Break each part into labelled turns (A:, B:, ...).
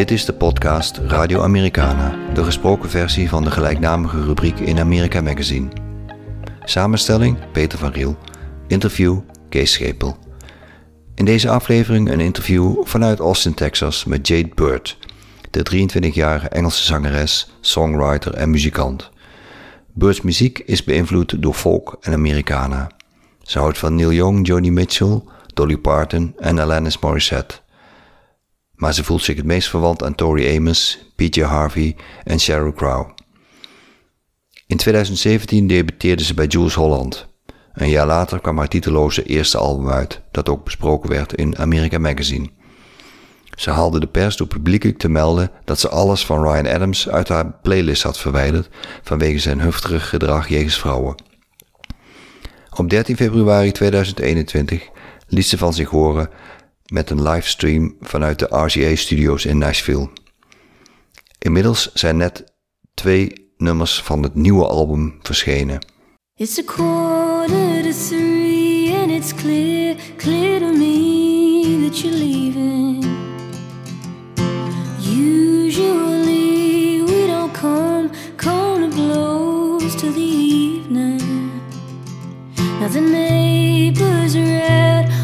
A: Dit is de podcast Radio Americana, de gesproken versie van de gelijknamige rubriek in America Magazine. Samenstelling Peter van Riel, interview Kees Schepel. In deze aflevering een interview vanuit Austin, Texas met Jade Bird, de 23-jarige Engelse zangeres, songwriter en muzikant. Bird's muziek is beïnvloed door folk en Americana. Ze houdt van Neil Young, Joni Mitchell, Dolly Parton en Alanis Morissette maar ze voelt zich het meest verwant aan Tori Amos, PJ Harvey en Sheryl Crow. In 2017 debuteerde ze bij Jules Holland. Een jaar later kwam haar titeloze eerste album uit, dat ook besproken werd in America Magazine. Ze haalde de pers door publiekelijk te melden dat ze alles van Ryan Adams uit haar playlist had verwijderd vanwege zijn hufterig gedrag jegens vrouwen. Op 13 februari 2021 liet ze van zich horen met een livestream vanuit de RCA-studio's in Nashville. Inmiddels zijn net twee nummers van het nieuwe album verschenen. It's a quarter to three and it's clear, clear to me that you're leaving. Usually we don't come, come to blows till the evening. Now the neighbors are out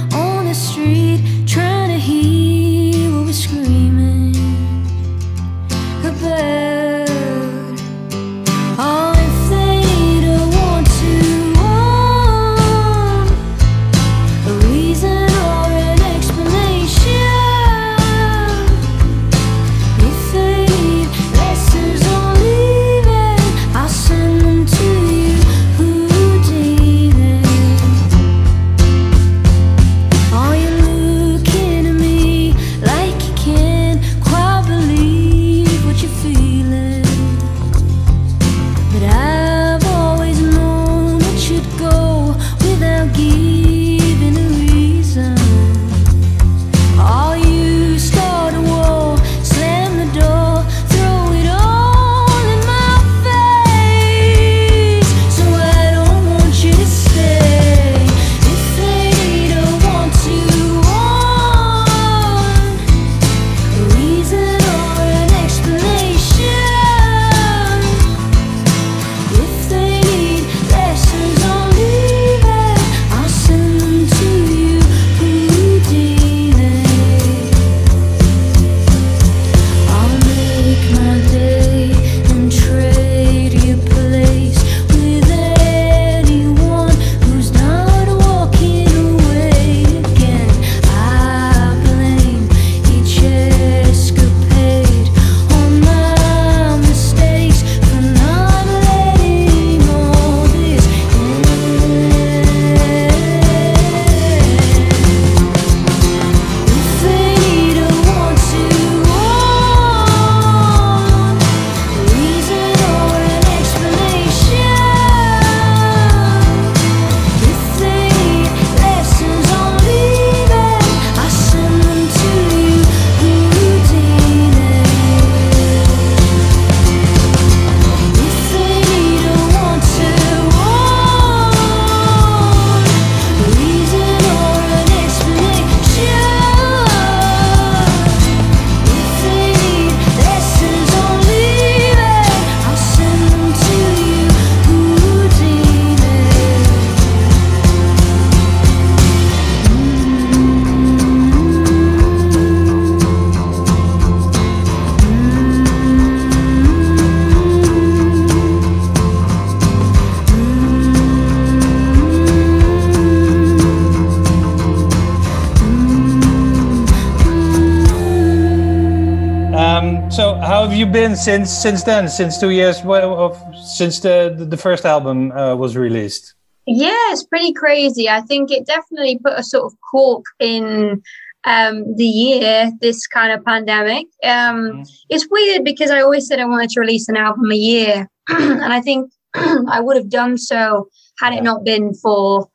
B: you been since since then? Since two years of since the the first album uh, was released?
C: Yeah, it's pretty crazy. I think it definitely put a sort of cork in um, the year, this kind of pandemic. Um, mm. It's weird because I always said I wanted to release an album a year, and I think I would have done so had it not been for,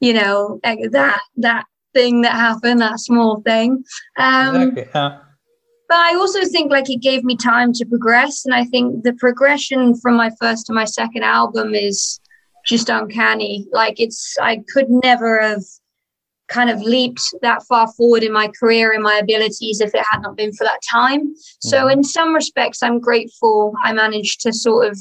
C: you know, that that thing that happened, that small thing. Um, exactly. Yeah but I also think like it gave me time to progress. And I think the progression from my first to my second album is just uncanny. Like it's, I could never have kind of leaped that far forward in my career and my abilities if it had not been for that time. So, mm-hmm. in some respects, I'm grateful I managed to sort of,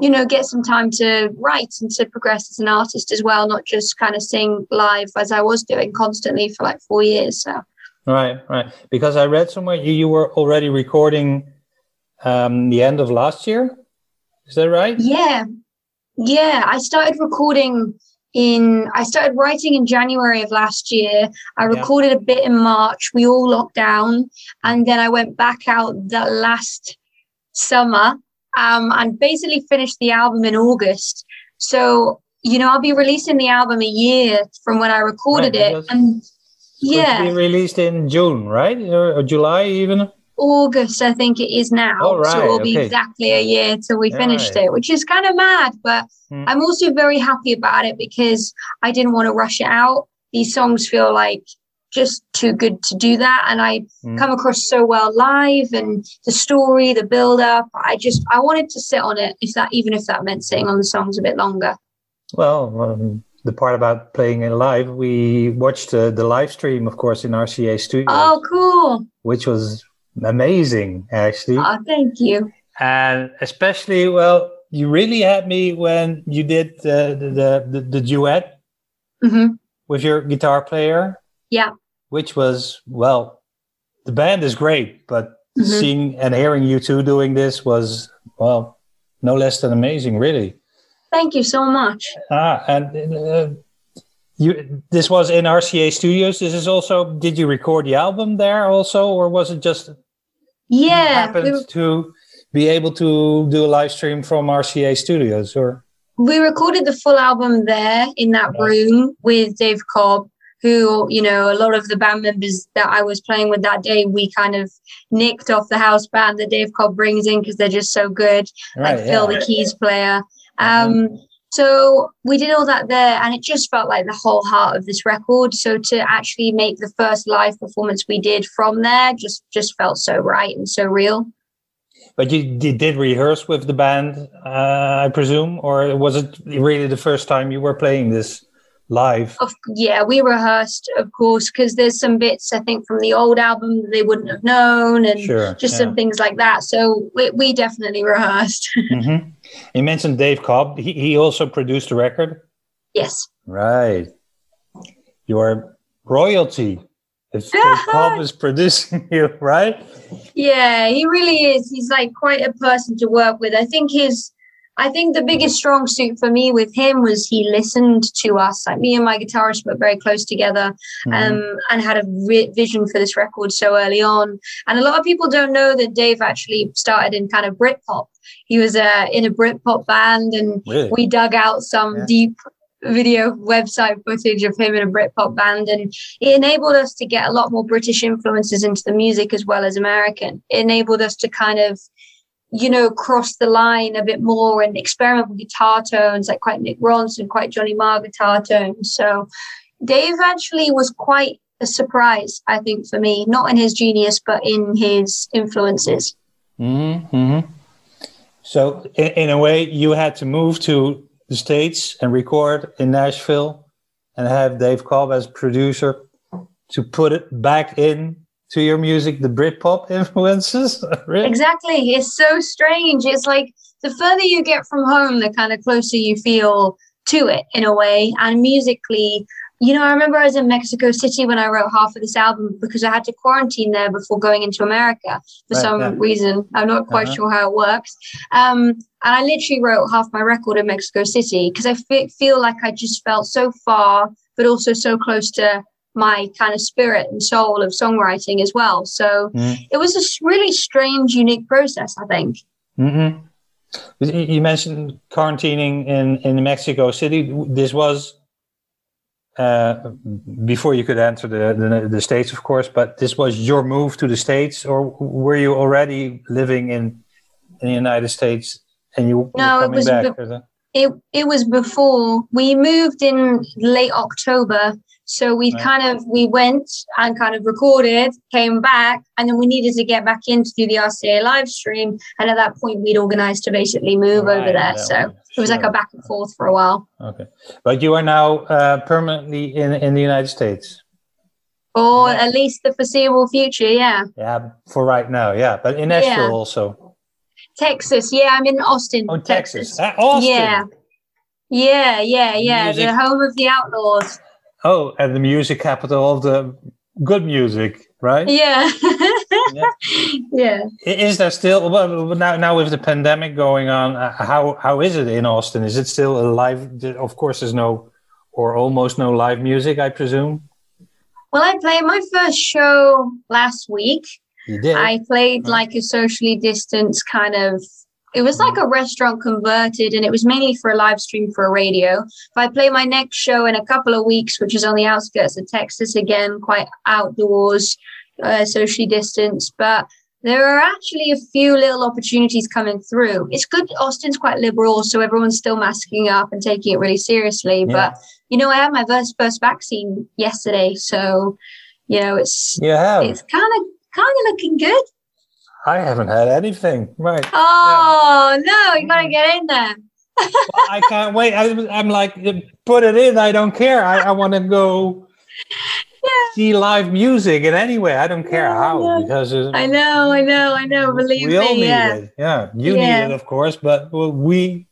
C: you know, get some time to write and to progress as an artist as well, not just kind of sing live as I was doing constantly for like four years. So,
B: right, right. Because I read somewhere you, you were already recording um, the end of last year. Is that right?
C: Yeah. Yeah. I started recording in I started writing in January of last year. I recorded yeah. a bit in March. We all locked down, and then I went back out that last summer um, and basically finished the album in August. So you know, I'll be releasing the album a year from when I recorded right, it, and yeah,
B: be released in June, right, or, July even.
C: August, I think it is now.
B: Oh, right.
C: So
B: it will
C: be
B: okay.
C: exactly a year till we finished right. it, which is kind of mad. But mm. I'm also very happy about it because I didn't want to rush it out. These songs feel like just too good to do that. And I mm. come across so well live and the story, the build up. I just, I wanted to sit on it, if that, even if that meant sitting on the songs a bit longer.
B: Well, um, the part about playing it live, we watched uh, the live stream, of course, in RCA Studio.
C: Oh, cool!
B: Which was amazing, actually.
C: Oh, thank you.
B: And especially, well, you really had me when you did the the the, the duet
C: mm-hmm.
B: with your guitar player.
C: Yeah.
B: Which was well, the band is great, but mm-hmm. seeing and hearing you two doing this was well, no less than amazing, really.
C: Thank you so much.
B: Ah, and uh, you this was in RCA Studios. This is also. Did you record the album there also, or was it just
C: yeah
B: happened we, to be able to do a live stream from RCA Studios or
C: we recorded the full album there in that room with Dave Cobb who you know a lot of the band members that I was playing with that day we kind of nicked off the house band that Dave Cobb brings in because they're just so good right, like Phil yeah. the keys player um mm-hmm. So we did all that there, and it just felt like the whole heart of this record. So to actually make the first live performance we did from there just just felt so right and so real.
B: But you, you did rehearse with the band, uh, I presume, or was it really the first time you were playing this? live?
C: Of, yeah, we rehearsed, of course, because there's some bits I think from the old album that they wouldn't have known, and
B: sure,
C: just yeah. some things like that. So we, we definitely rehearsed.
B: mm-hmm. You mentioned Dave Cobb. He, he also produced the record.
C: Yes.
B: Right. Your royalty. If Dave Cobb is producing you, right?
C: Yeah, he really is. He's like quite a person to work with. I think his I think the biggest strong suit for me with him was he listened to us. Like me and my guitarist were very close together, mm-hmm. um, and had a re- vision for this record so early on. And a lot of people don't know that Dave actually started in kind of Britpop. He was uh, in a Britpop band, and really? we dug out some yeah. deep video website footage of him in a Britpop band, and it enabled us to get a lot more British influences into the music as well as American. It enabled us to kind of you know, cross the line a bit more and experiment with guitar tones, like quite Mick Ronson, quite Johnny Marr guitar tones. So Dave actually was quite a surprise, I think, for me, not in his genius, but in his influences.
B: Mm-hmm. So, in, in a way, you had to move to the States and record in Nashville and have Dave Cobb as producer to put it back in to your music the Britpop influences? really?
C: Exactly. It's so strange. It's like the further you get from home, the kind of closer you feel to it in a way. And musically, you know, I remember I was in Mexico City when I wrote half of this album because I had to quarantine there before going into America for right, some yeah. reason. I'm not quite uh-huh. sure how it works. Um, and I literally wrote half my record in Mexico City because I f- feel like I just felt so far, but also so close to my kind of spirit and soul of songwriting as well. So mm. it was a really strange, unique process, I think.
B: Mm-hmm. You mentioned quarantining in, in Mexico City. This was uh, before you could enter the, the, the states, of course. But this was your move to the states, or were you already living in in the United States and you
C: no,
B: were
C: coming
B: it was
C: back? It it was before we moved in late October. So we
B: Right.
C: kind of we went and kind of recorded, came back, and then we needed to get back in to do the RCA live stream. And at that point, we'd organized to basically move over there. So
B: one,
C: it was like a back and forth for a while.
B: Okay, but you are now uh, permanently in in the United States.
C: Or
B: Yeah.
C: at least the foreseeable future, yeah.
B: Yeah, for right now, yeah. But in Nashville
C: Yeah.
B: also.
C: Texas, yeah, I'm in Austin.
B: Oh, Texas. Ah, Austin.
C: Yeah. Yeah, yeah, yeah.
B: Music.
C: The home of the outlaws.
B: Oh, and the music capital of the good music, right?
C: Yeah.
B: Yeah.
C: yeah.
B: Is there still well now? Now with the pandemic going on, uh, how how is it in Austin? Is it still alive? Of course, there's no or almost no live music, I presume.
C: Well, I played my first show last week.
B: You did.
C: I played like a socially distanced kind of. It was like a restaurant converted, and it was mainly for a live stream for a radio. If I play my next show in a couple of weeks, which is on the outskirts of Texas again, quite outdoors, uh, socially distanced, but there are actually a few little opportunities coming through. It's good. Austin's quite liberal, so everyone's still masking up and taking it really seriously.
B: Yeah.
C: But you know, I had my first first vaccine yesterday, so you know, it's
B: you have.
C: it's kind of kind of looking good.
B: I haven't had anything. Right.
C: Oh no, you gotta get in there.
B: Well, I can't wait. I, I'm like, put it in. I don't care. I, I want to go see live music in any way. I don't care
C: Yeah,
B: how
C: yeah.
B: because
C: I know, I know, I know. Believe
B: we all need
C: yeah.
B: it. Yeah, you
C: Yeah.
B: need it, of course, but well, we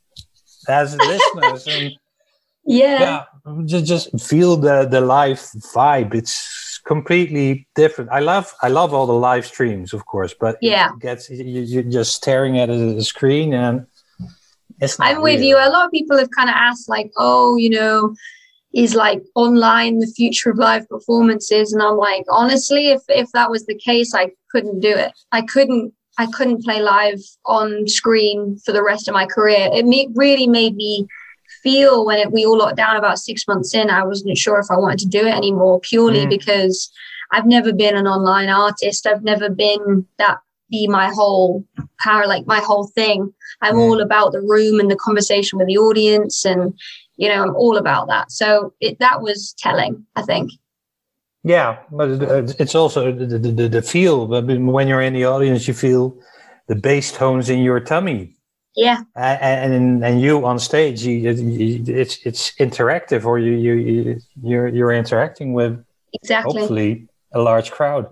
B: as listeners and
C: yeah,
B: yeah, just just feel the the live vibe. It's completely different. I love I love all the live streams, of course, but
C: Yeah.
B: it gets you, you're just staring at a screen and it's. Not
C: I'm with you. A lot of people have kind of asked, like, oh, you know, is like online the future of live performances? And I'm like, honestly, if if that was the case, I couldn't do it. I couldn't. I couldn't play live on screen for the rest of my career. It me- really made me feel when it, we all locked down about six months in. I wasn't sure if I wanted to do it anymore, purely
B: Mm.
C: because I've never been an online artist. I've never been that be my whole power, like my whole thing. I'm
B: Yeah.
C: all about the room and the conversation with the audience, and you know, I'm all about that. So it, that was telling, I think.
B: Yeah, but it- it- it's also the, the, the, the feel. But when you're in the audience, you feel the bass tones in your tummy,
C: Yeah,
B: A- and and you on stage, you, you, it's it's interactive, or you you you- you're you're interacting with
C: exactly.
B: hopefully a large crowd,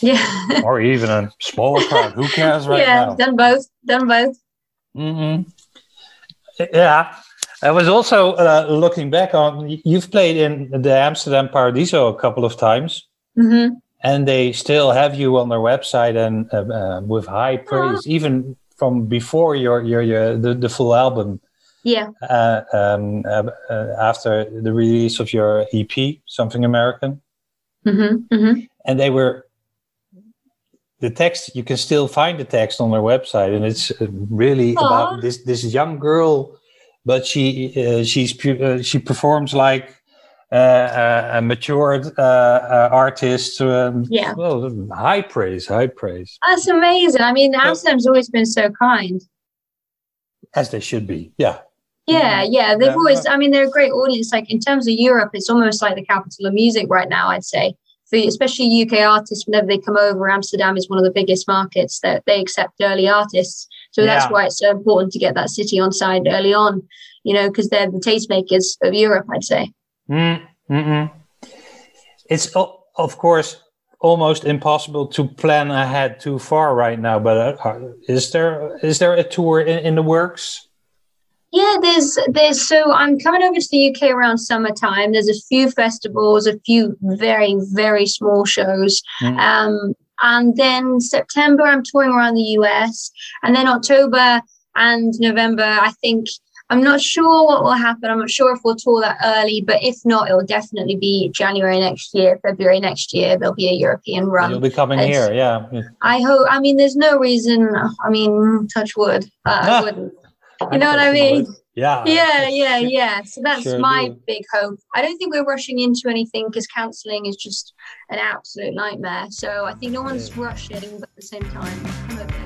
C: Yeah,
B: or even a smaller crowd. Who cares right
C: yeah.
B: now?
C: Done both. Done both.
B: hmm Yeah. I was also uh, looking back on. You've played in the Amsterdam Paradiso a couple of times.
C: hmm
B: and they still have you on their website and uh, uh, with high praise even from before your your, your the, the full album
C: Yeah.
B: uh, um, uh, after the release of your ep something american
C: hmm hmm
B: and they were the text you can still find the text on their website and it's uh, really
C: Aw.
B: about this this young girl but she uh, she's uh, she performs like uh, uh, a matured uh, uh, artist um,
C: Yeah.
B: well high praise high praise
C: That's amazing. I mean, Amsterdam's always been so kind.
B: as they should be yeah
C: Yeah, yeah. They've
B: Yeah.
C: always, I mean, they're a great audience. Like in terms of Europe, it's almost like the capital of music right now, I'd say. For especially UK artists, whenever they come over, Amsterdam is one of the biggest markets that they accept early artists. So that's why it's so important to get that city on side early on, you know, because they're the tastemakers of Europe, I'd say.
B: Mm, mm-mm. It's of course almost impossible to plan ahead too far right now. But uh, uh, is there is there a tour in, in the works?
C: Yeah, there's there's so I'm coming over to the UK around summertime. There's a few festivals, a few very very small shows,
B: Mm.
C: um, and then September I'm touring around the US, and then October and November I think I'm not sure what will happen. I'm not sure if we'll tour that early, but if not, it will definitely be January next year, February next year. There'll be a European run.
B: You'll be coming
C: It's-
B: here, yeah.
C: I hope. I mean, there's no reason. I mean, touch wood. Uh, I wouldn't. You know what I mean?
B: Yeah.
C: yeah yeah yeah so that's
B: Sure
C: my
B: do.
C: big hope i don't think we're rushing into anything because counseling is just an absolute nightmare so i think no one's rushing but at the same time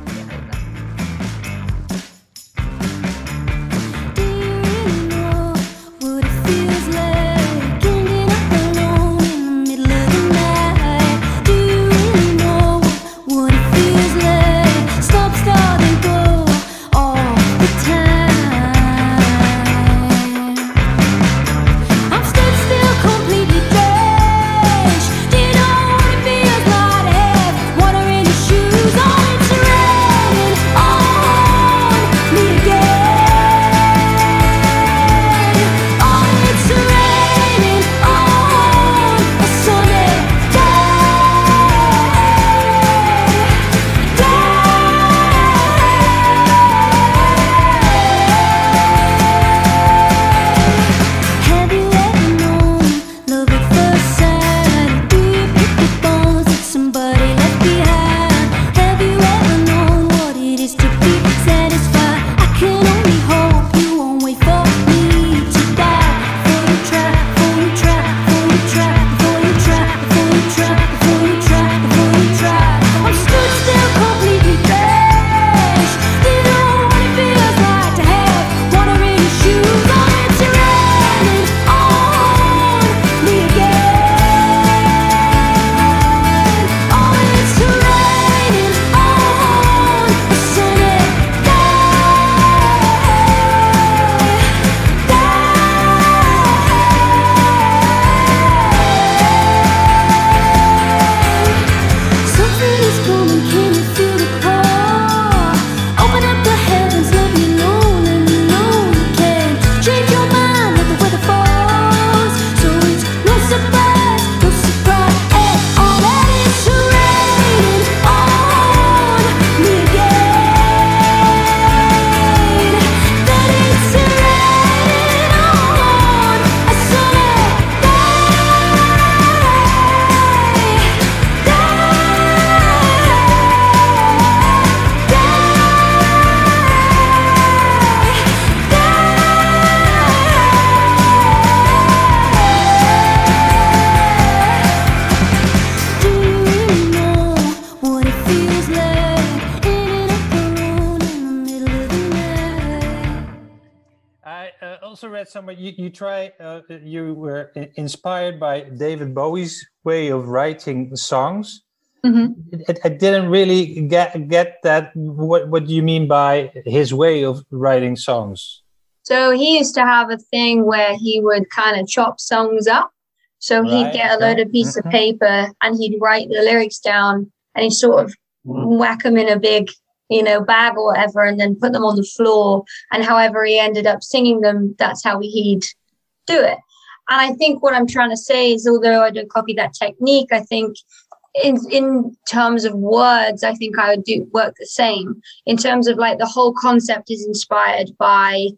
B: somewhere you, you try uh, you were inspired by David Bowie's way of writing songs.
C: Mm-hmm.
B: I, I, didn't really get get that. What what do you mean by his way of writing songs?
C: So he used to have a thing where he would kind of chop songs up. So right, he'd get a load of piece mm-hmm. of paper and he'd write the lyrics down and he'd sort of mm-hmm. whack them in a big you know, bag or whatever, and then put them on the floor. And however he ended up singing them, that's how he'd do it. And I think what I'm trying to say is, although I don't copy that technique, I think in in terms of words, I think I would do work the same. In terms of like the whole concept is inspired by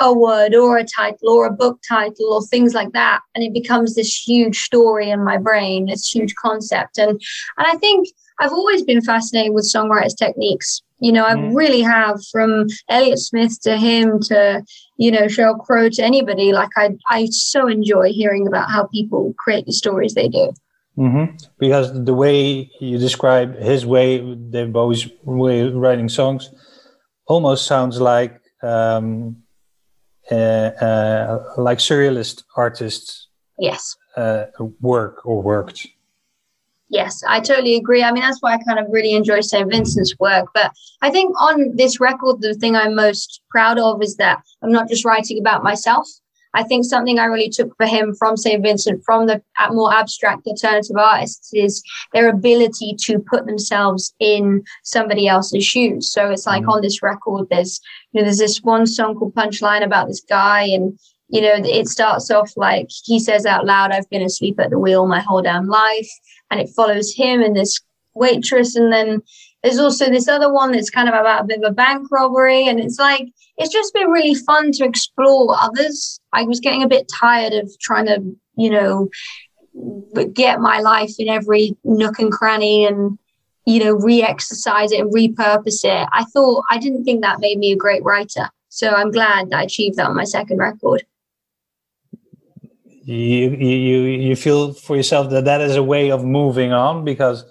C: a word or a title or a book title or things like that, and it becomes this huge story in my brain, this huge concept. And and I think I've always been fascinated with songwriters' techniques. You know, I mm. really have from Elliott Smith to him to, you know, Sheryl Crow to anybody. Like, I, I so enjoy hearing about how people create the stories they do.
B: Mm-hmm. Because the way you describe his way, David Bowie's way of writing songs, almost sounds like um, uh, uh, like surrealist artists.
C: Yes.
B: Uh, work or worked.
C: Yes, I totally agree. I mean, that's why I kind of really enjoy St. Vincent's work. But I think on this record, the thing I'm most proud of is that I'm not just writing about myself. I think something I really took for him from St. Vincent, from the more abstract alternative artists, is their ability to put themselves in somebody else's shoes. So it's like mm-hmm. on this record, there's you know, there's this one song called Punchline about this guy, and you know, it starts off like he says out loud, I've been asleep at the wheel my whole damn life. And it follows him and this waitress. And then there's also this other one that's kind of about a bit of a bank robbery. And it's like, it's just been really fun to explore others. I was getting a bit tired of trying to, you know, get my life in every nook and cranny and you know re-exercise it and repurpose it i thought i didn't think that made me a great writer so i'm glad that i achieved that on my second record
B: you you you feel for yourself that that is a way of moving on because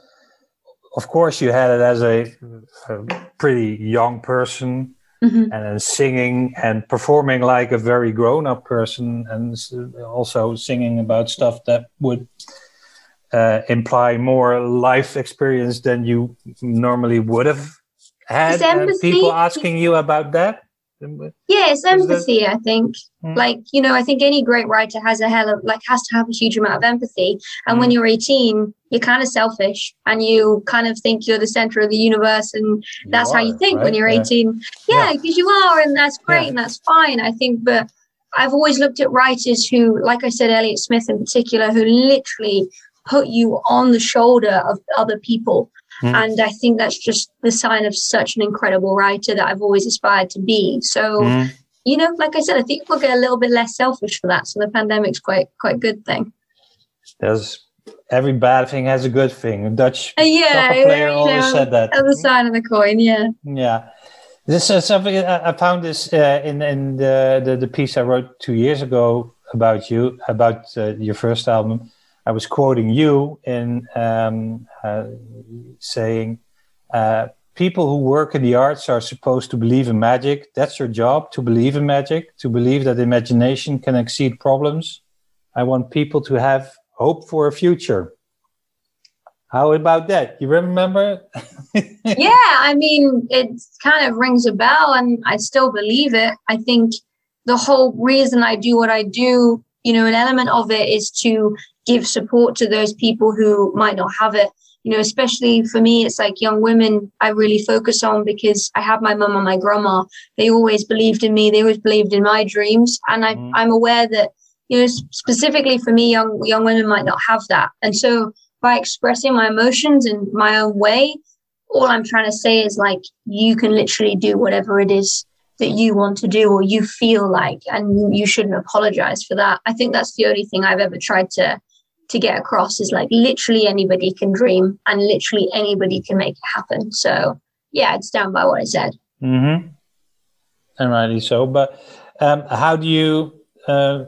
B: of course you had it as a, a pretty young person
C: mm-hmm.
B: and then singing and performing like a very grown-up person and also singing about stuff that would uh, imply more life experience than you normally would have had people asking you about that
C: yeah it's empathy i think mm. like you know i think any great writer has a hell of like has to have a huge amount of empathy and mm. when you're 18 you're kind of selfish and you kind of think you're the center of the universe and that's are, how you think right? when you're 18 yeah because yeah, you are and that's great yeah. and that's fine i think but i've always looked at writers who like i said Elliott Smith in particular who literally put you on the shoulder of other people Mm. And I think that's just the sign of such an incredible writer that I've always aspired to be. So, mm. you know, like I said, I think we'll get a little bit less selfish for that. So the pandemic's quite quite a good thing.
B: There's every bad thing has a good thing. A Dutch uh, yeah, player yeah, always know, said that.
C: Other side of the coin, yeah.
B: Yeah. This is something I found this uh, in in the, the, the piece I wrote two years ago about you about uh, your first album I was quoting you in um, saying, uh, people who work in the arts are supposed to believe in magic. That's your job to believe in magic, to believe that imagination can exceed problems. I want people to have hope for a future. How about that? You remember?
C: yeah, I mean, it kind of rings a bell and I still believe it. I think the whole reason I do what I do, you know, an element of it is to give support to those people who might not have it you know especially for me it's like young women i really focus on because i have my mum and my grandma. They always believed in me. They always believed in my dreams. And I, mm. i'm aware that you know specifically for me young young women might not have that. And so by expressing my emotions in my own way all i'm trying to say is like you can literally do whatever it is that you want to do or you feel like and you shouldn't apologize for that. I think that's the only thing i've ever tried to to get across is like literally anybody can dream and literally anybody can make it happen. So yeah, it's down by what I said.
B: Mm-hmm. And rightly so. But um, how do you uh,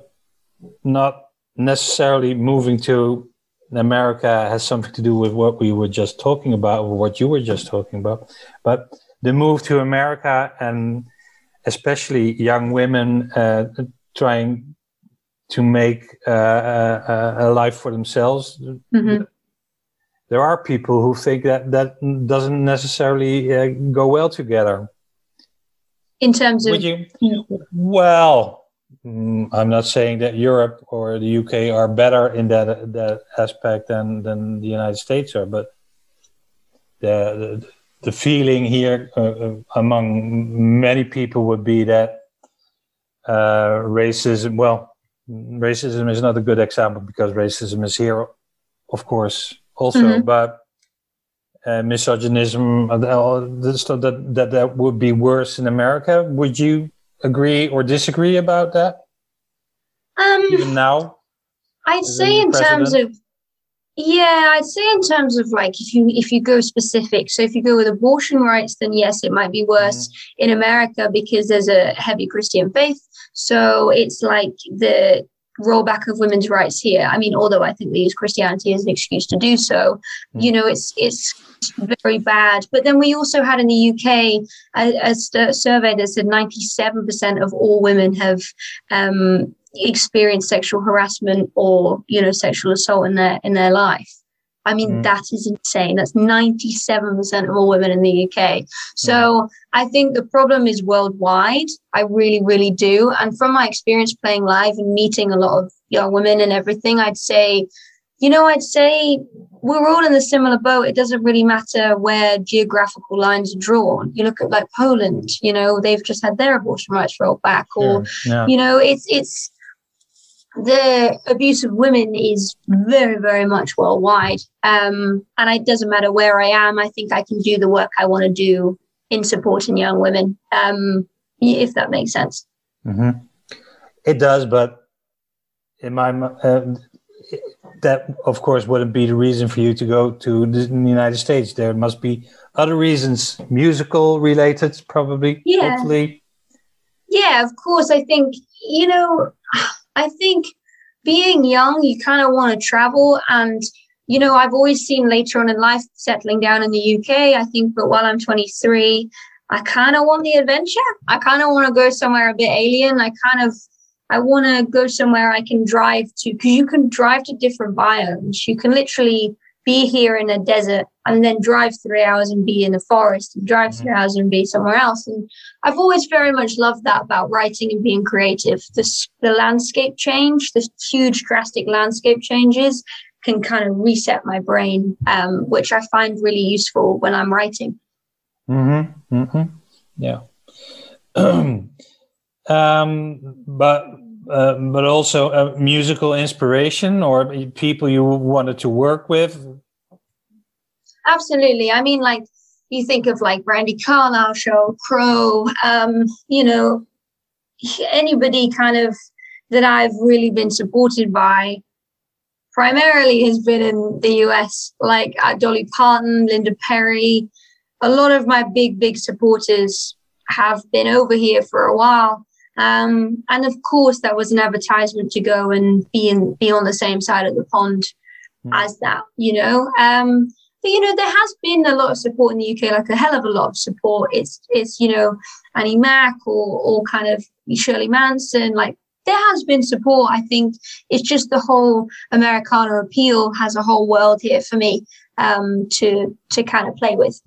B: not necessarily moving to America has something to do with what we were just talking about or what you were just talking about, but the move to America and especially young women uh, trying to make uh, a, a, life for themselves. Mm-hmm. There are people who think that that doesn't necessarily uh, go well together.
C: In terms of,
B: you, well, mm, I'm not saying that Europe or the UK are better in that that aspect than than the United States are, but the the, the feeling here uh, uh among many people would be that uh, racism. Well, racism is not a good example because racism is here, of course, also, mm-hmm. but uh, misogynism uh, that, that that would be worse in America. Would you agree or disagree about that?
C: Um,
B: Even now,
C: I'd say in terms of yeah, I'd say in terms of like if you if you go specific, so if you go with abortion rights, then yes, it might be worse mm. in America because there's a heavy Christian faith. So it's like the rollback of women's rights here. I mean, although I think we use Christianity as an excuse to do so, mm. you know, it's it's very bad. But then we also had in the UK a, a survey that said 97% of all women have um, experienced sexual harassment or you know sexual assault in their in their life. I mean, mm. that is insane. That's 97% of all women in the UK. So mm. I think the problem is worldwide. I really, really do. And from my experience playing live and meeting a lot of young women and everything, I'd say, you know, I'd say we're all in a similar boat. It doesn't really matter where geographical lines are drawn. You look at like Poland, you know, they've just had their abortion rights rolled back, or, yeah. you know, it's, it's, the abuse of women is very, very much worldwide. Um, and it doesn't matter where I am, I think I can do the work I want to do in supporting young women, um, if that makes sense.
B: Mm-hmm. It does, but in my uh, that of course wouldn't be the reason for you to go to the United States. There must be other reasons, musical related, probably.
C: Yeah.
B: Hopefully.
C: Yeah, of course. I think you know I think being young, you kind of want to travel. And, you know, I've always seen later on in life settling down in the UK. I think, but while I'm 23, I kind of want the adventure. I kind of want to go somewhere a bit alien. I kind of, I want to go somewhere I can drive to because you can drive to different biomes. You can literally be here in a desert and then drive three hours and be in a forest and drive three mm-hmm. hours and be somewhere else and i've always very much loved that about writing and being creative this the landscape change the huge drastic landscape changes can kind of reset my brain um, which i find really useful when i'm writing
B: mm-hmm, mm-hmm. yeah um, but uh, but also a musical inspiration or people you wanted to work with?
C: Absolutely. I mean, like you think of like Brandi Carlile, Sheryl Crow, um, you know, anybody kind of that I've really been supported by primarily has been in the US, like uh, Dolly Parton, Linda Perry. A lot of my big, big supporters have been over here for a while. Um, and of course, that was an advertisement to go and be in, be on the same side of the pond mm. as that, you know. Um, but you know, there has been a lot of support in the UK, like a hell of a lot of support. It's it's you know Annie Mac or or kind of Shirley Manson, like there has been support. I think it's just the whole Americana appeal has a whole world here for me um, to to kind of play with.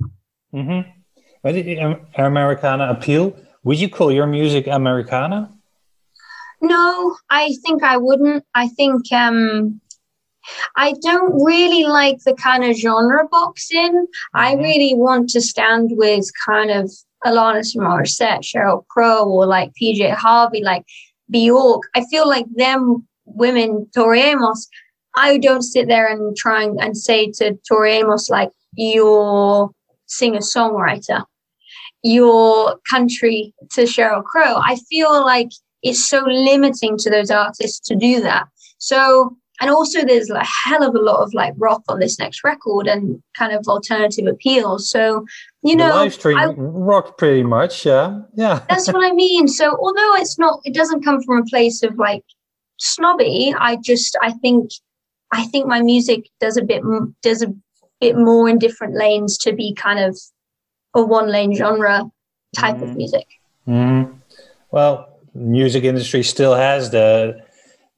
B: Mm-hmm. Americana appeal would you call your music Americana?
C: No, I think I wouldn't. I think um, I don't really like the kind of genre boxing. Mm-hmm. I really want to stand with kind of Alanis Morissette, Sheryl Crow, or like PJ Harvey, like Bjork. I feel like them women, Tori Amos. I don't sit there and try and say to Tori Amos like you're singer songwriter your country to Sheryl Crow. I feel like it's so limiting to those artists to do that. So, and also there's a hell of a lot of like rock on this next record and kind of alternative appeal. So, you the know,
B: live stream I, rock pretty much, yeah, yeah.
C: that's what I mean. So, although it's not, it doesn't come from a place of like snobby. I just, I think, I think my music does a bit, does a bit more in different lanes to be kind of a one lane genre type mm. of music.
B: Mm. Well, music industry still has the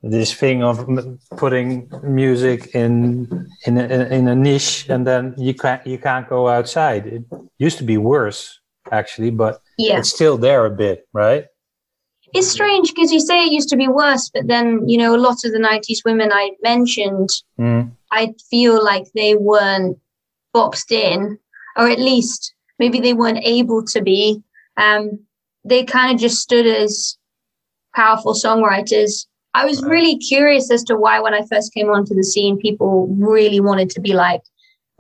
B: this thing of putting music in in a, in a niche and then you can't you can't go outside. It used to be worse actually but
C: yeah.
B: it's still there a bit right?
C: It's strange because you say it used to be worse but then you know a lot of the 90s women i mentioned
B: mm.
C: i feel like they weren't boxed in or at least maybe they weren't able to be. Um they kind of just stood as powerful songwriters I was really curious as to why, when I first came onto the scene, people really wanted to be like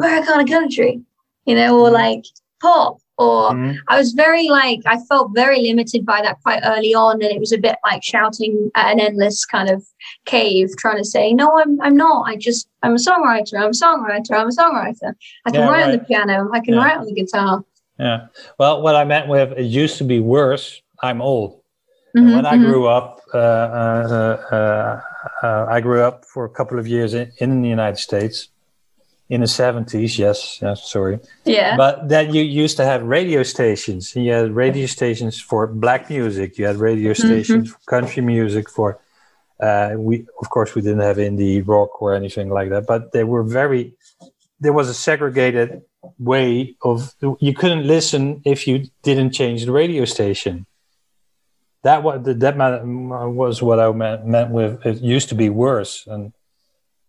C: Americana country, you know, or like pop. Or
B: Mhm.
C: I was very like, I felt very limited by that quite early on. And it was a bit like shouting at an endless kind of cave, trying to say, no, I'm, I'm not. I just, I'm a songwriter. I'm a songwriter. I'm a songwriter. I can
B: Yeah,
C: write on the piano. I can
B: Yeah.
C: write on the guitar.
B: yeah well what i meant with it used to be worse i'm old
C: Mhm,
B: when I
C: mhm.
B: grew up, uh, uh, uh, uh, I grew up for a couple of years in, in the United States in the 70s. Yes, yes, sorry.
C: yeah.
B: But then you used to have radio stations. You had radio stations for black music. You had radio
C: Mm-hmm.
B: stations for country music. For uh, we, of course, we didn't have indie rock or anything like that. But they were very. There was a segregated way of you couldn't listen if you didn't change the radio station. That was that was what I meant, meant with it used to be worse and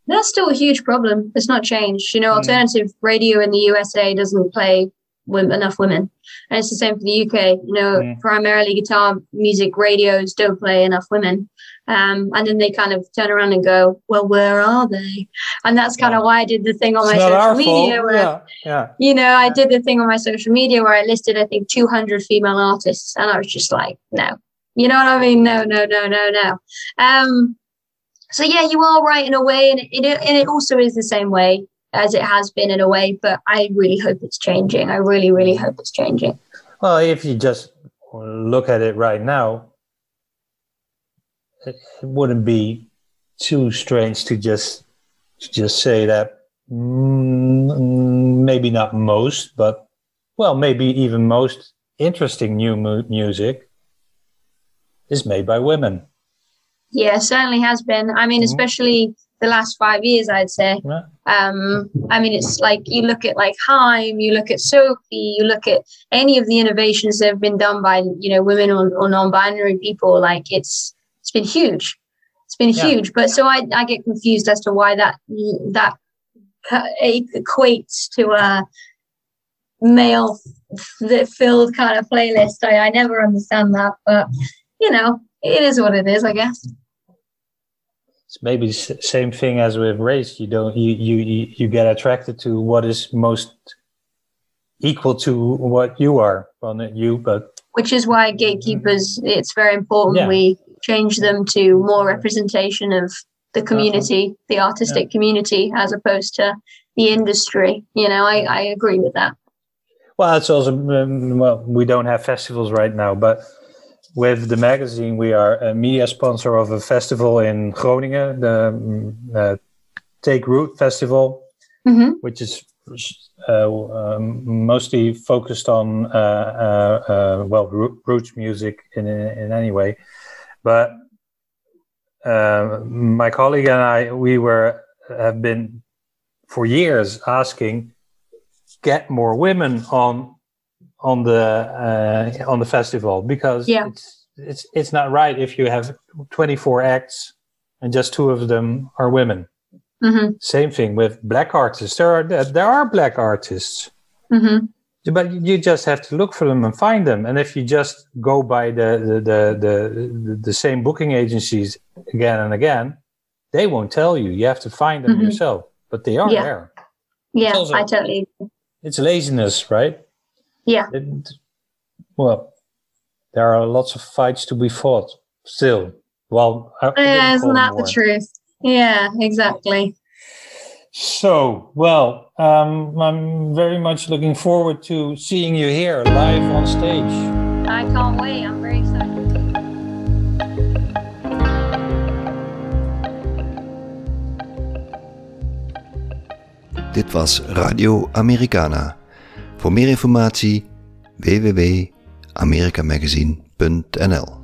C: That's still a huge problem. It's not changed. You know,
B: Mm.
C: alternative radio in the USA doesn't play women, enough women. And it's the same for the UK. You know,
B: Mm.
C: primarily guitar music radios don't play enough women. Um, and then they kind of turn around and go, well, where are they? And that's kind of why I did the thing on
B: it's
C: my social media
B: fault.
C: where,
B: Yeah, yeah.
C: you know, I did the thing on my social media where I listed, I think, 200 female artists. And I was just like, no. You know what I mean? No, no, no, no, no. Um, so yeah, you are right in a way, and it, and it also is the same way as it has been in a way. But I really hope it's changing. I really, really hope it's changing.
B: Well, if you just look at it right now, it, it wouldn't be too strange to just to just say that mm, maybe not most, but well, maybe even most interesting new mu- music is made by women.
C: Yeah, certainly has been. I mean,
B: Mhm.
C: especially the last five years, I'd say.
B: Yeah.
C: Um, I mean, it's like you look at like Haim, you look at Sophie, you look at any of the innovations that have been done by you know women or, or non-binary people. Like it's it's been huge. It's been
B: Yeah.
C: huge. But so I I get confused as to why that that equates to a male f- filled kind of playlist. I, I never understand that, but you know, it is what it is, I guess.
B: It's maybe the same thing as with race. You don't you you you get attracted to what is most equal to what you are. Well, not you, but
C: which is why gatekeepers it's very important
B: Yeah.
C: we change them to more representation of the community the artistic community as opposed to the industry you know i, I agree with that
B: Well, it's also um, well, we don't have festivals right now, but with the magazine, we are a media sponsor of a festival in Groningen, the um, uh, Take Root Festival,
C: hmm
B: which is uh, um, mostly focused on uh, uh, uh, well roo- roots music in in any way. But uh, my colleague and I, we were have been for years asking get more women on on the uh, on the festival because
C: Yeah.
B: it's it's it's not right if you have 24 acts and just two of them are women.
C: hmm
B: Same thing with black artists. There are there are black artists,
C: hmm
B: but you just have to look for them and find them. And if you just go by the the the the, the same booking agencies again and again, they won't tell you. You have to find them
C: Mhm.
B: yourself. But they are
C: Yeah.
B: there.
C: yeah
B: also-
C: i totally
B: It's laziness, right?
C: Yeah
B: It- well, there are lots of fights to be fought still. Well, I- I
C: yeah isn't
B: them
C: that the truth yeah exactly
B: So, well, um, I'm very much looking forward to seeing you here live on stage.
C: i can't wait i'm very excited
A: Dit was Radio Americana. Voor meer informatie www.americamagazine.nl